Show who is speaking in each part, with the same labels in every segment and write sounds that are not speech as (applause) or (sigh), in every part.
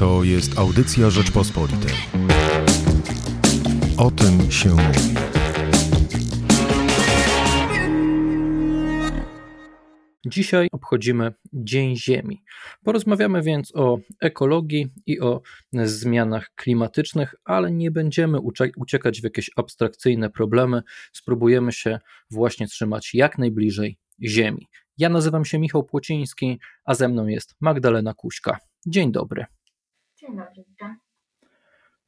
Speaker 1: To jest audycja Rzeczpospolitej. O tym się mówi.
Speaker 2: Dzisiaj obchodzimy Dzień Ziemi. Porozmawiamy więc o ekologii i o zmianach klimatycznych, ale nie będziemy uciekać w jakieś abstrakcyjne problemy. Spróbujemy się właśnie trzymać jak najbliżej Ziemi. Ja nazywam się Michał Płociński, a ze mną jest Magdalena Kuśka. Dzień dobry.
Speaker 3: Dzień dobry, witam.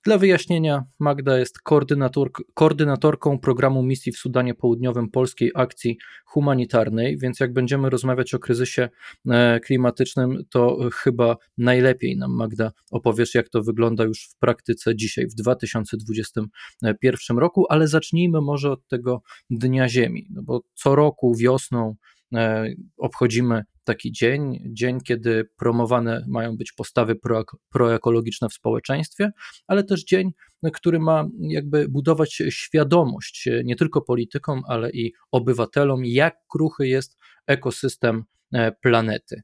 Speaker 2: Dla wyjaśnienia, Magda jest koordynator, koordynatorką programu misji w Sudanie Południowym Polskiej Akcji Humanitarnej, więc jak będziemy rozmawiać o kryzysie e, klimatycznym, to chyba najlepiej nam, Magda, opowiesz, jak to wygląda już w praktyce dzisiaj, w 2021 roku, ale zacznijmy może od tego Dnia Ziemi, no bo co roku wiosną E, obchodzimy taki dzień, dzień, kiedy promowane mają być postawy pro, proekologiczne w społeczeństwie, ale też dzień, który ma jakby budować świadomość nie tylko politykom, ale i obywatelom, jak kruchy jest ekosystem planety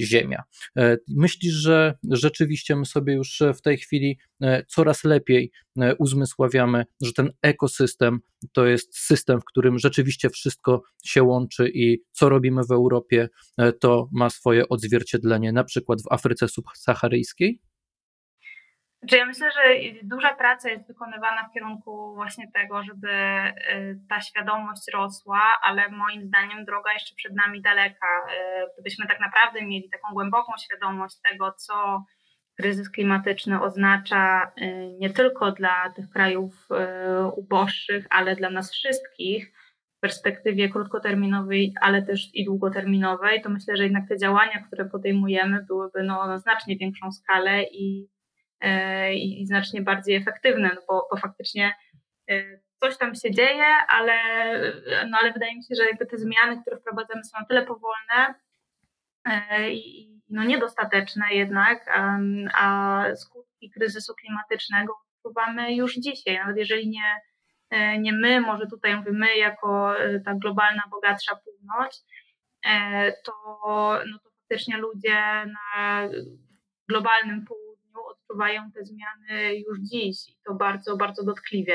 Speaker 2: Ziemia. E, myślisz, że rzeczywiście my sobie już w tej chwili e, coraz lepiej uzmysławiamy, że ten ekosystem to jest system, w którym rzeczywiście wszystko się łączy i co robimy w Europie, to ma swoje odzwierciedlenie na przykład w Afryce subsaharyjskiej?
Speaker 3: Znaczy ja myślę, że duża praca jest wykonywana w kierunku właśnie tego, żeby y, ta świadomość rosła, ale moim zdaniem droga jeszcze przed nami daleka. Y, gdybyśmy tak naprawdę mieli taką głęboką świadomość tego, co kryzys klimatyczny oznacza y, nie tylko dla tych krajów uboższych, ale dla nas wszystkich w perspektywie krótkoterminowej, ale też i długoterminowej, to myślę, że jednak te działania, które podejmujemy, byłyby no, na znacznie większą skalę i i znacznie bardziej efektywne, no bo, bo faktycznie e, coś tam się dzieje, ale, no ale wydaje mi się, że jakby te zmiany, które wprowadzamy są na tyle powolne e, i no niedostateczne jednak, a skutki kryzysu klimatycznego odczuwamy już dzisiaj, nawet jeżeli nie, nie my, może tutaj mówię my jako ta globalna, bogatsza północ, to, no to faktycznie ludzie na globalnym północy odczuwają te zmiany już dziś i to bardzo, bardzo dotkliwie.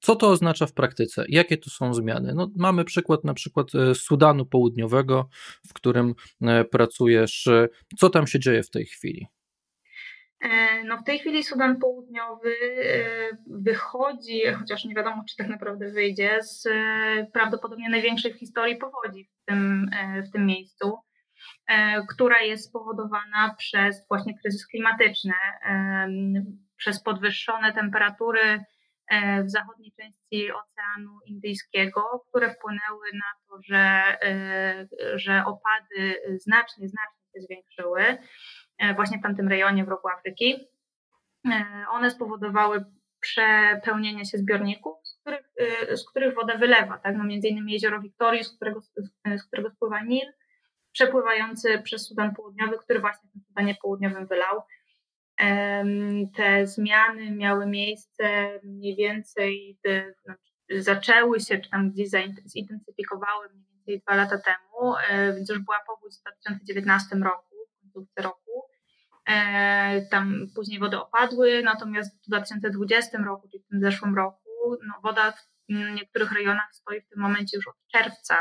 Speaker 2: Co to oznacza w praktyce? Jakie to są zmiany? No, mamy przykład na przykład e, Sudanu Południowego, w którym e, pracujesz. Co tam się dzieje w tej chwili?
Speaker 3: E, no w tej chwili Sudan Południowy wychodzi, chociaż nie wiadomo, czy tak naprawdę wyjdzie, z prawdopodobnie największej w historii powodzi w tym, w tym miejscu. E, która jest spowodowana przez właśnie kryzys klimatyczny, e, przez podwyższone temperatury e, w zachodniej części Oceanu Indyjskiego, które wpłynęły na to, że, że opady znacznie, znacznie się zwiększyły właśnie w tamtym rejonie w rogu Afryki. One spowodowały przepełnienie się zbiorników, z których, z których woda wylewa, tak? no między innymi jezioro Wiktorii, z którego, z którego spływa Nil, przepływający przez Sudan Południowy, który właśnie w tym Sudanie Południowym wylał. Te zmiany miały miejsce mniej więcej, znaczy zaczęły się, czy tam gdzieś zintensyfikowały mniej więcej dwa lata temu, e, więc już była powódź w 2019 roku, w końcówce roku. E, tam później wody opadły, natomiast w 2020 roku, czyli w tym zeszłym roku, no woda w niektórych rejonach stoi w tym momencie już od czerwca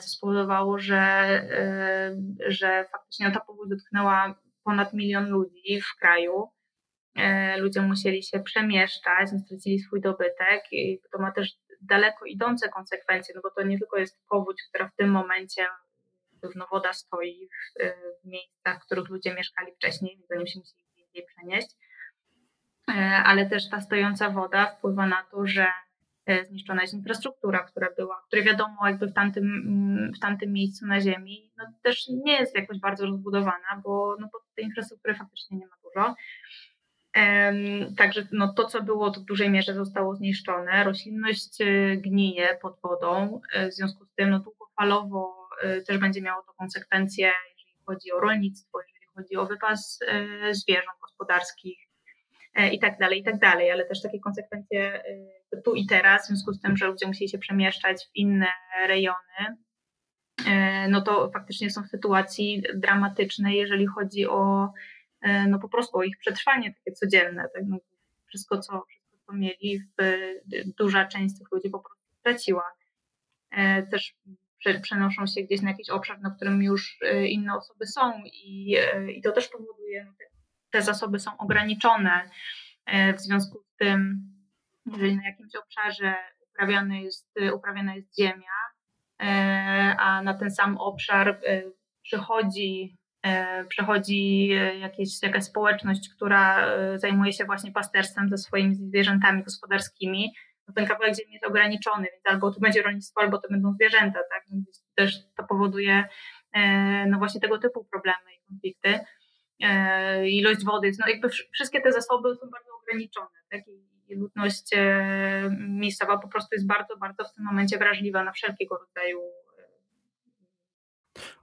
Speaker 3: co spowodowało, że, e, że faktycznie ta powódź dotknęła ponad milion ludzi w kraju. E, ludzie musieli się przemieszczać, stracili swój dobytek i to ma też daleko idące konsekwencje, no bo to nie tylko jest powódź, która w tym momencie pewno woda stoi w, w miejscach, w których ludzie mieszkali wcześniej, więc oni się musieli gdzieś przenieść, ale też ta stojąca woda wpływa na to, że E, zniszczona jest infrastruktura, która była, której wiadomo jakby w tamtym, mm, w tamtym miejscu na ziemi, no też nie jest jakoś bardzo rozbudowana, bo, no bo tej infrastruktury faktycznie nie ma dużo. Także no, to, co było, to w dużej mierze zostało zniszczone. Roślinność e, gnije pod wodą, e, w związku z tym no, długofalowo też będzie miało to konsekwencje, jeżeli chodzi o rolnictwo, jeżeli chodzi o wypas zwierząt gospodarskich, E, i tak dalej, i tak dalej, ale też takie konsekwencje e, tu i teraz, w związku z tym, że ludzie musieli się przemieszczać w inne rejony, e, no to faktycznie są w sytuacji dramatycznej, jeżeli chodzi o, no po prostu o ich przetrwanie takie codzienne. Tak? No, wszystko, co, wszystko, co mieli, duża część tych ludzi po prostu straciła. Też przenoszą się gdzieś na jakiś obszar, na którym już inne osoby są i, i to też powoduje, że te zasoby są ograniczone. W związku z tym, jeżeli na jakimś obszarze uprawiana jest, uprawiana jest ziemia, a na ten sam obszar przychodzi E, przechodzi e, jakieś, jakaś społeczność, która e, zajmuje się właśnie pasterstwem ze swoimi zwierzętami gospodarskimi, no ten kawałek ziemi jest ograniczony, więc albo to będzie rolnictwo, albo to będą zwierzęta, tak? Więc też to powoduje no właśnie tego typu problemy i konflikty. Ilość wody, no jakby wszystkie te zasoby są bardzo ograniczone, tak? I ludność miejscowa po prostu jest bardzo, bardzo w tym momencie wrażliwa na wszelkiego rodzaju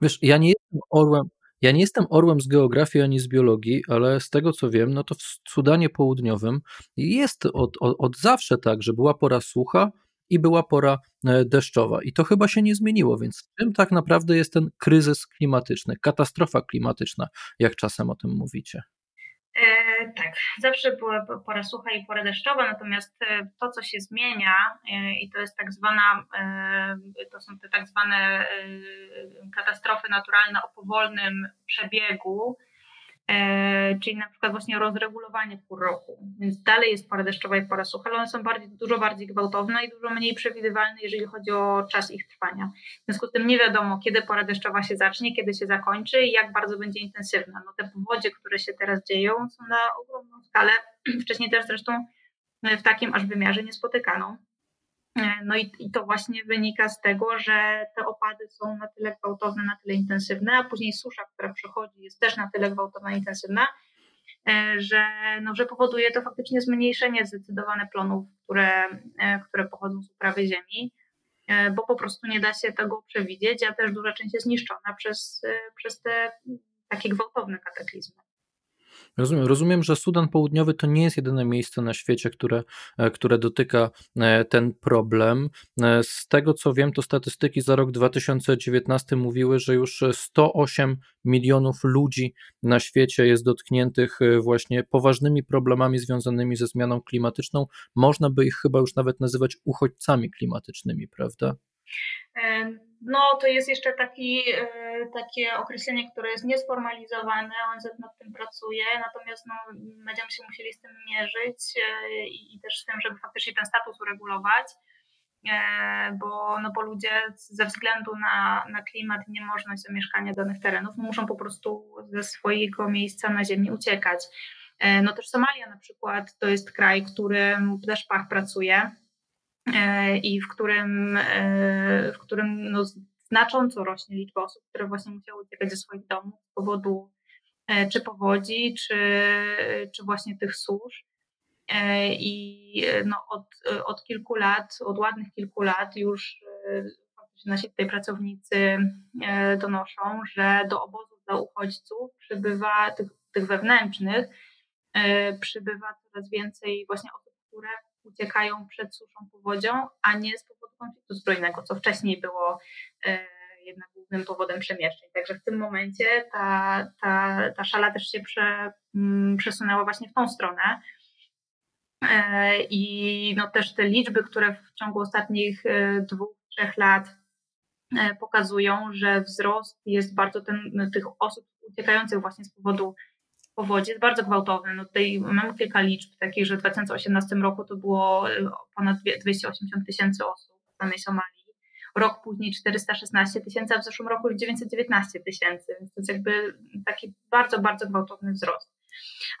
Speaker 2: Wiesz, ja nie jestem orłem, ja nie jestem orłem z geografii ani z biologii, ale z tego co wiem, no to w Sudanie Południowym jest od, od, od zawsze tak, że była pora sucha i była pora e, deszczowa. I to chyba się nie zmieniło, więc czym tak naprawdę jest ten kryzys klimatyczny, katastrofa klimatyczna, jak czasem o tym mówicie?
Speaker 3: E, tak, zawsze była pora sucha i pora deszczowa, natomiast e, to, co się zmienia, e, i to jest tak zwana, e, to są te tak zwane e, katastrofy naturalne o powolnym przebiegu, czyli na przykład właśnie rozregulowanie pół roku. Więc dalej jest pora deszczowa i pora sucha, ale one są bardziej, dużo bardziej gwałtowne i dużo mniej przewidywalne, jeżeli chodzi o czas ich trwania. W związku z tym nie wiadomo, kiedy pora deszczowa się zacznie, kiedy się zakończy i jak bardzo będzie intensywna. No te powodzie, które się teraz dzieją, są na ogromną skalę, (clears throat) wcześniej też zresztą w takim aż wymiarze niespotykaną. E, no i, i, to właśnie wynika z tego, że te opady są na tyle gwałtowne, na tyle intensywne, a później susza, która przychodzi, jest też na tyle gwałtowna intensywna, e, że, no, że powoduje to faktycznie zmniejszenie zdecydowane plonów, które, e, które pochodzą z uprawy ziemi, bo po prostu nie da się tego przewidzieć, a też duża część jest zniszczona przez, przez te takie gwałtowne kataklizmy.
Speaker 2: Rozumiem, rozumiem, że Sudan Południowy to nie jest jedyne miejsce na świecie, które, e, które dotyka e, ten problem. E, z tego co wiem, to statystyki za rok 2019 mówiły, że już 108 milionów ludzi na świecie jest dotkniętych właśnie poważnymi problemami związanymi ze zmianą klimatyczną. Można by ich chyba już nawet nazywać uchodźcami klimatycznymi, prawda?
Speaker 3: No, to jest jeszcze taki, e, takie określenie, które jest niesformalizowane, ONZ nad tym pracuje, natomiast no, będziemy się musieli z tym mierzyć e, i, i też z tym, żeby faktycznie ten status uregulować, e, bo, no, bo ludzie ze względu na, na klimat i niemożność zamieszkania danych terenów no, muszą po prostu ze swojego miejsca na ziemi uciekać. No też Somalia na przykład to jest kraj, który też pach pracuje i w którym, e, w którym no, znacząco rośnie liczba osób, które właśnie musiały uciekać ze swoich domów z powodu e, czy powodzi, czy, czy właśnie tych susz. I no, od, od kilku lat, od ładnych kilku lat już nasi tutaj pracownicy donoszą, że do obozów dla uchodźców przybywa, tych, tych wewnętrznych, przybywa coraz więcej właśnie osób, które uciekają przed suszą powodzią, a nie z powodu konfliktu zbrojnego, co wcześniej było e, jednak głównym powodem przemieszczeń. Także w tym momencie ta, ta, ta szala też się prze, mm, przesunęła właśnie w tą stronę. E, I no też te liczby, które w ciągu ostatnich e, dwóch, trzech lat pokazują, że wzrost jest bardzo ten, tych osób uciekających właśnie z powodu jest bardzo gwałtowny. No tutaj mamy kilka liczb takich, że w 2018 roku to było y, ponad 280 tysięcy osób w samej Somalii. Rok później 416 tysięcy, a w zeszłym roku 919 tysięcy, więc to jest jakby taki bardzo, bardzo gwałtowny wzrost.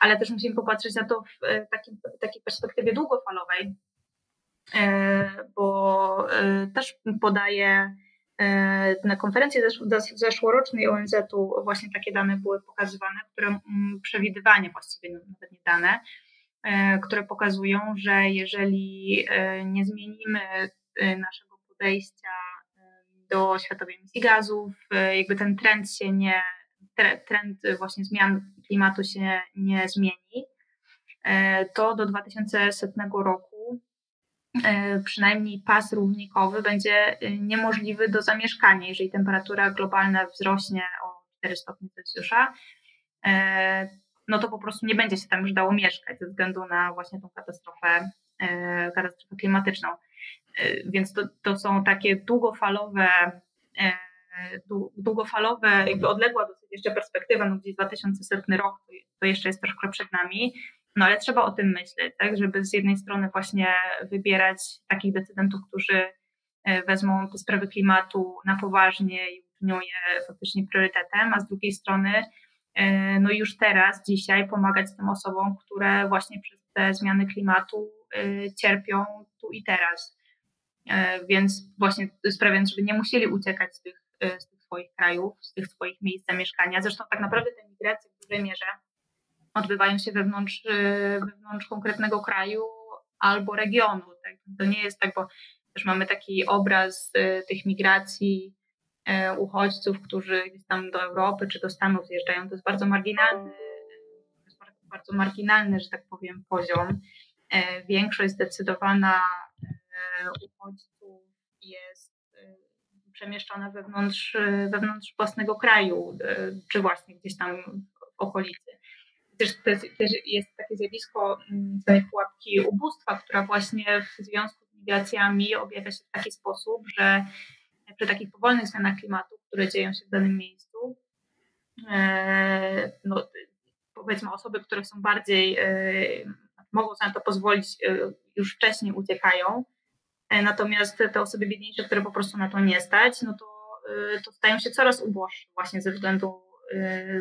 Speaker 3: Ale też musimy popatrzeć na to w y, takim, takiej perspektywie długofalowej, y, bo też podaje E, na konferencji zeszłorocznej ONZ-u właśnie takie dane były pokazywane, które mm, przewidywanie właściwie, nawet nie dane, e, które pokazują, że jeżeli e, nie zmienimy naszego podejścia do światowej emisji gazów, jakby ten trend się nie, trend właśnie zmian klimatu się nie zmieni, to do 2100 roku E, przynajmniej pas równikowy będzie e, niemożliwy do zamieszkania, jeżeli temperatura globalna wzrośnie o 4 stopnie Celsjusza. E, no to po prostu nie będzie się tam już dało mieszkać ze względu na właśnie tą katastrofę, katastrofę klimatyczną. Więc to, to są takie długofalowe długofalowe, jakby odległa dosyć jeszcze perspektywa, no gdzieś 2100 rok, to jeszcze jest troszkę przed nami, no ale trzeba o tym myśleć, tak, żeby z jednej strony właśnie wybierać takich decydentów, którzy e, wezmą te sprawy klimatu na poważnie i uczynią je faktycznie priorytetem, a z drugiej strony e, no już teraz, dzisiaj pomagać tym osobom, które właśnie przez te zmiany klimatu e, cierpią tu i teraz. Więc właśnie sprawiając, żeby nie musieli uciekać z tych, z tych swoich krajów, z tych swoich miejsc zamieszkania. Zresztą tak naprawdę te migracje w dużej mierze odbywają się wewnątrz, y, wewnątrz konkretnego kraju albo regionu. Tak? To nie jest tak, bo też mamy taki obraz y, tych migracji y, uchodźców, którzy gdzieś tam do Europy czy do Stanów zjeżdżają. To jest bardzo marginalny, jest bardzo marginalny, że tak powiem, poziom. Większość zdecydowana uchodźców jest przemieszczona wewnątrz, wewnątrz własnego kraju, czy właśnie gdzieś tam w okolicy też, też jest takie zjawisko mm, tej pułapki ubóstwa, która właśnie w związku z migracjami objawia się w taki sposób, że przy takich powolnych zmianach klimatu, które dzieją się w danym miejscu, e, no, powiedzmy osoby, które są bardziej, e, mogą sobie na to pozwolić, e, już wcześniej uciekają, natomiast te osoby biedniejsze, które po prostu na to nie stać, no to, to stają się coraz uboższe właśnie ze względu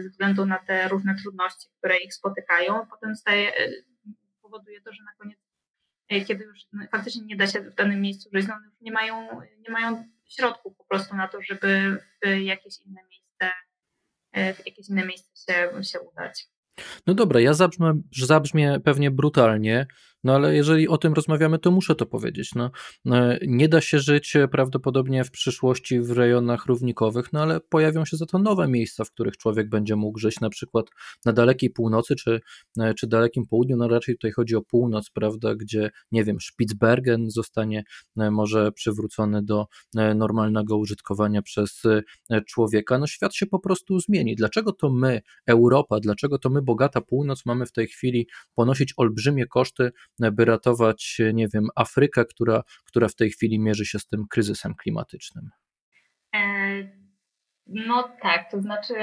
Speaker 3: ze względu na te różne trudności, które ich spotykają. Potem staje, powoduje to, że na koniec, e, kiedy już faktycznie nie da się w danym miejscu żyć, no już nie mają, nie mają środków po prostu na to, żeby w jakieś inne miejsce, w jakieś inne miejsce się, się udać.
Speaker 2: No dobra, ja zabrzmię, zabrzmię pewnie brutalnie, no ale jeżeli o tym rozmawiamy, to muszę to powiedzieć. No, e, nie da się żyć prawdopodobnie w przyszłości w rejonach równikowych, no ale pojawią się za to nowe miejsca, w których człowiek będzie mógł żyć, na przykład na dalekiej północy czy, e, czy dalekim południu. No raczej tutaj chodzi o północ, prawda, gdzie nie wiem, Spitsbergen zostanie e, może przywrócony do normalnego użytkowania przez człowieka. No świat się po prostu zmieni. Dlaczego to my, Europa, dlaczego to my, bogata północ, mamy w tej chwili ponosić olbrzymie koszty by ratować, nie wiem, Afrykę, która, która w tej chwili mierzy się z tym kryzysem klimatycznym?
Speaker 3: E, no tak, to znaczy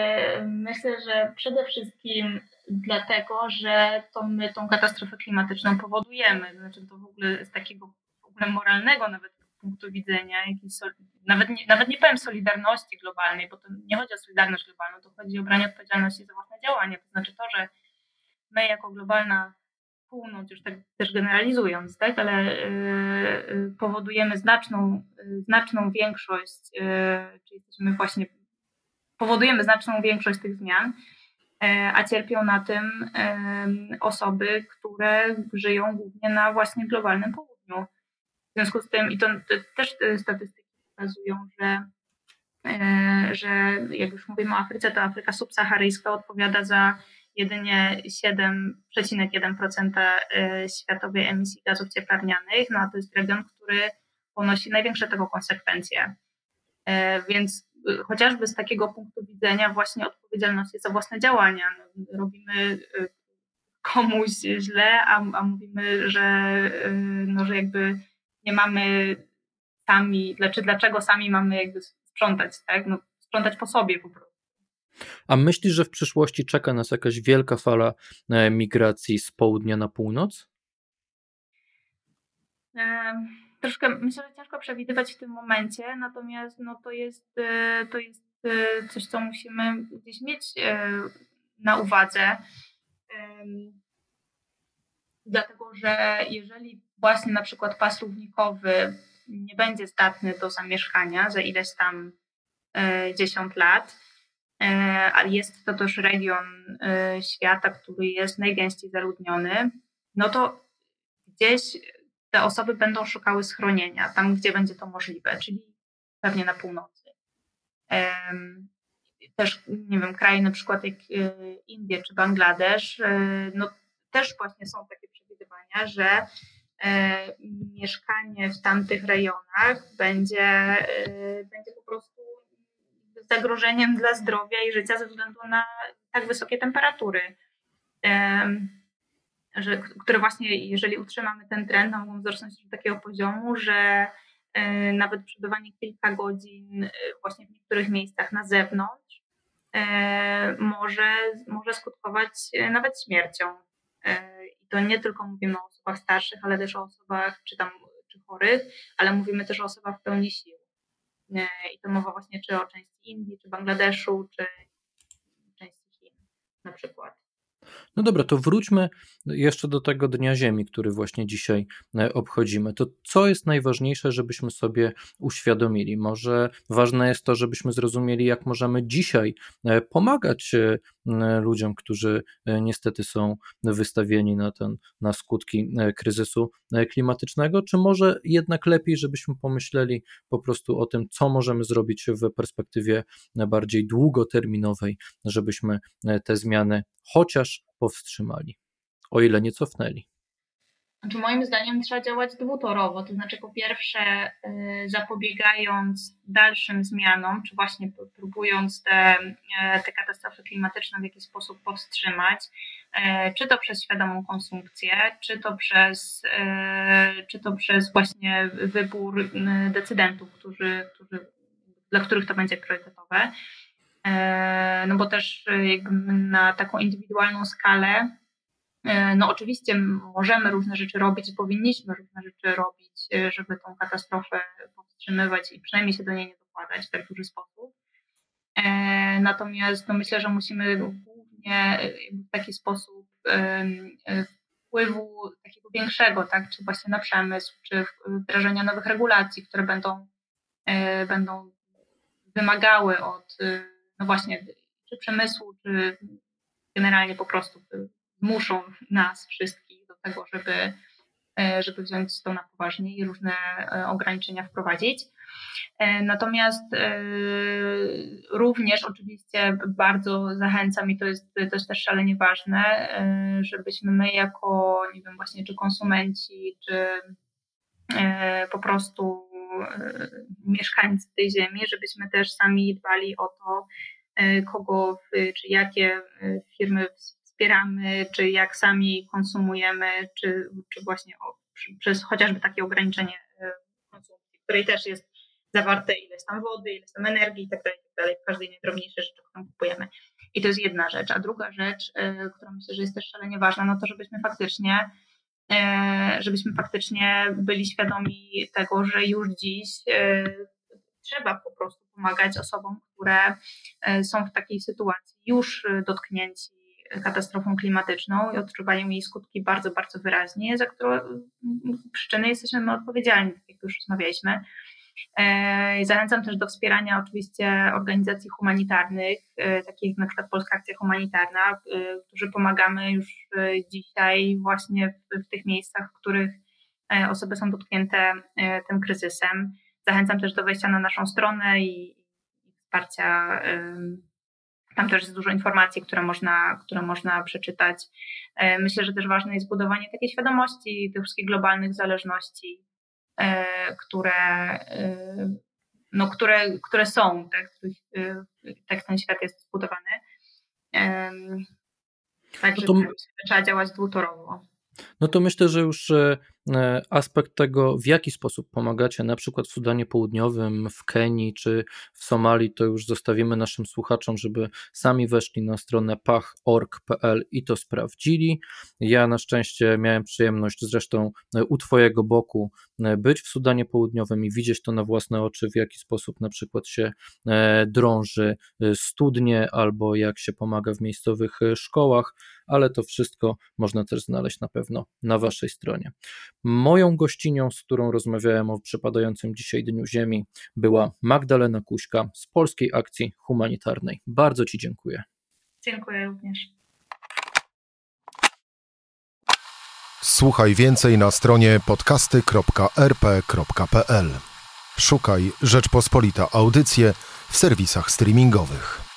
Speaker 3: myślę, że przede wszystkim dlatego, że to my tą katastrofę klimatyczną powodujemy. Znaczy to w ogóle z takiego w ogóle moralnego nawet punktu widzenia, nawet, nie, nawet nie powiem solidarności globalnej, bo to nie chodzi o solidarność globalną, to chodzi o branie odpowiedzialności za własne działania. To znaczy to, że my jako globalna północ, już tak też generalizując, tak, ale yy, powodujemy znaczną, yy, znaczną większość, czyli jesteśmy właśnie, powodujemy znaczną większość tych zmian, a cierpią na tym osoby, które żyją głównie na właśnie globalnym południu. W związku z tym, i to też statystyki pokazują, że, że jak już mówimy o Afryce, to Afryka subsaharyjska odpowiada za jedynie 7,1% y, światowej emisji gazów cieplarnianych, no a to jest region, który ponosi największe tego konsekwencje. Y, więc y, chociażby z takiego punktu widzenia właśnie odpowiedzialności za własne działania. No, robimy komuś źle, a, a mówimy, że, no, że jakby nie mamy sami, znaczy dlaczego sami mamy jakby sprzątać, tak? No, sprzątać po sobie po prostu.
Speaker 2: A myślisz, że w przyszłości czeka nas jakaś wielka fala e, migracji z południa na północ?
Speaker 3: Troszkę myślę, że ciężko przewidywać w tym momencie, natomiast no, to, jest, e, to jest e, coś, co musimy gdzieś mieć na uwadze. Dlatego, że jeżeli właśnie na przykład pas równikowy nie będzie zdatny do zamieszkania za ileś tam 10 lat, e, jest to też region e, świata, który jest najgęściej zaludniony, no to gdzieś te osoby będą szukały schronienia tam, gdzie będzie to możliwe, czyli pewnie na północy. Też, nie wiem, kraje na przykład jak e, Indie czy Bangladesz, no też właśnie są takie przewidywania, że mieszkanie w tamtych rejonach będzie, będzie po prostu zagrożeniem dla zdrowia i życia ze względu na tak wysokie temperatury. że, które właśnie, jeżeli utrzymamy ten trend, mogą wzrosnąć do takiego poziomu, że e, nawet przebywanie kilka godzin e, właśnie w niektórych miejscach na zewnątrz e, może, może skutkować nawet śmiercią. I to nie tylko mówimy o osobach starszych, ale też o osobach czy tam czy chorych, ale mówimy też o osobach w pełni sił. I to mowa właśnie czy o części Indii, czy Bangladeszu, czy części Chin na przykład.
Speaker 2: No dobra, to wróćmy jeszcze do tego Dnia Ziemi, który właśnie dzisiaj e, obchodzimy. To co jest najważniejsze, żebyśmy sobie uświadomili? Może ważne jest to, żebyśmy zrozumieli, jak możemy dzisiaj e, pomagać e, ludziom, którzy niestety są wystawieni na, ten, na skutki kryzysu klimatycznego, czy może jednak lepiej, żebyśmy pomyśleli po prostu o tym, co możemy zrobić w perspektywie bardziej długoterminowej, żebyśmy te zmiany chociaż powstrzymali, o ile nie cofnęli.
Speaker 3: Znaczy moim zdaniem trzeba działać dwutorowo, to znaczy po pierwsze y, zapobiegając dalszym zmianom, czy właśnie próbując te, e, te katastrofy klimatyczne w jakiś sposób powstrzymać, e, czy to przez świadomą konsumpcję, czy to przez, e, czy to przez właśnie wybór decydentów, którzy, którzy, dla których to będzie priorytetowe. No bo też e, na taką indywidualną skalę, no oczywiście możemy różne rzeczy robić i powinniśmy różne rzeczy robić, żeby tą katastrofę powstrzymywać i przynajmniej się do niej nie dokładać w tak duży sposób. Natomiast no myślę, że musimy głównie w taki sposób wpływu takiego większego, tak, czy właśnie na przemysł, czy wdrażania nowych regulacji, które będą, będą wymagały od no właśnie, czy przemysłu, czy generalnie po prostu zmuszą nas wszystkich do tego, żeby, e, żeby wziąć to na poważnie i różne e, ograniczenia wprowadzić. E, natomiast również oczywiście bardzo zachęcam i to jest, to jest też szalenie ważne, żebyśmy my jako, nie wiem, właśnie czy konsumenci, czy po prostu mieszkańcy tej ziemi, żebyśmy też sami dbali o to, kogo, czy jakie firmy wspieramy, czy jak sami konsumujemy, czy, czy właśnie przez chociażby takie ograniczenie e, konsumpcji, w której też jest zawarte ileś tam wody, ileś tam energii i tak dalej, tak w każdej najdrobniejszej rzeczy, którą kupujemy. I to jest jedna rzecz. A druga rzecz, która myślę, że jest też szalenie ważna, no to żebyśmy faktycznie E, żebyśmy faktycznie byli świadomi tego, że już dziś e, trzeba po prostu pomagać osobom, które e, są w takiej sytuacji już dotknięci katastrofą klimatyczną i odczuwają jej skutki bardzo, bardzo wyraźnie, za które przyczyny jesteśmy my odpowiedzialni, tak jak już rozmawialiśmy. E, zachęcam też do wspierania oczywiście organizacji humanitarnych, e, takich jak na przykład Polska Akcja Humanitarna, e, którzy pomagamy już dzisiaj właśnie w, tych miejscach, w których osoby są dotknięte tym kryzysem. Zachęcam też do wejścia na naszą stronę i wsparcia. Tam też jest dużo informacji, które można, które można przeczytać. Myślę, że też ważne jest budowanie takiej świadomości tych wszystkich globalnych zależności, E, które, e, no, które, które są, tak, których, e, tak ten świat jest zbudowany. Także no to... trzeba działać dwutorowo.
Speaker 2: No to myślę, że już E, aspekt tego, w jaki sposób pomagacie, na przykład w Sudanie Południowym, w Kenii czy w Somalii, to już zostawimy naszym słuchaczom, żeby sami weszli na stronę pach.org.pl i to sprawdzili. Ja na szczęście miałem przyjemność zresztą e, u Twojego boku e, być w Sudanie Południowym i widzieć to na własne oczy, w jaki sposób na przykład się drąży studnie albo jak się pomaga w miejscowych szkołach, ale to wszystko można też znaleźć na pewno na Waszej stronie. Moją gościnią, z którą rozmawiałem o przypadającym dzisiaj Dniu Ziemi, była Magdalena Kuśka z Polskiej Akcji Humanitarnej. Bardzo Ci dziękuję.
Speaker 3: Dziękuję również.
Speaker 1: Słuchaj więcej na stronie podcasty.rp.pl. Szukaj Rzeczpospolita Audycje w serwisach streamingowych.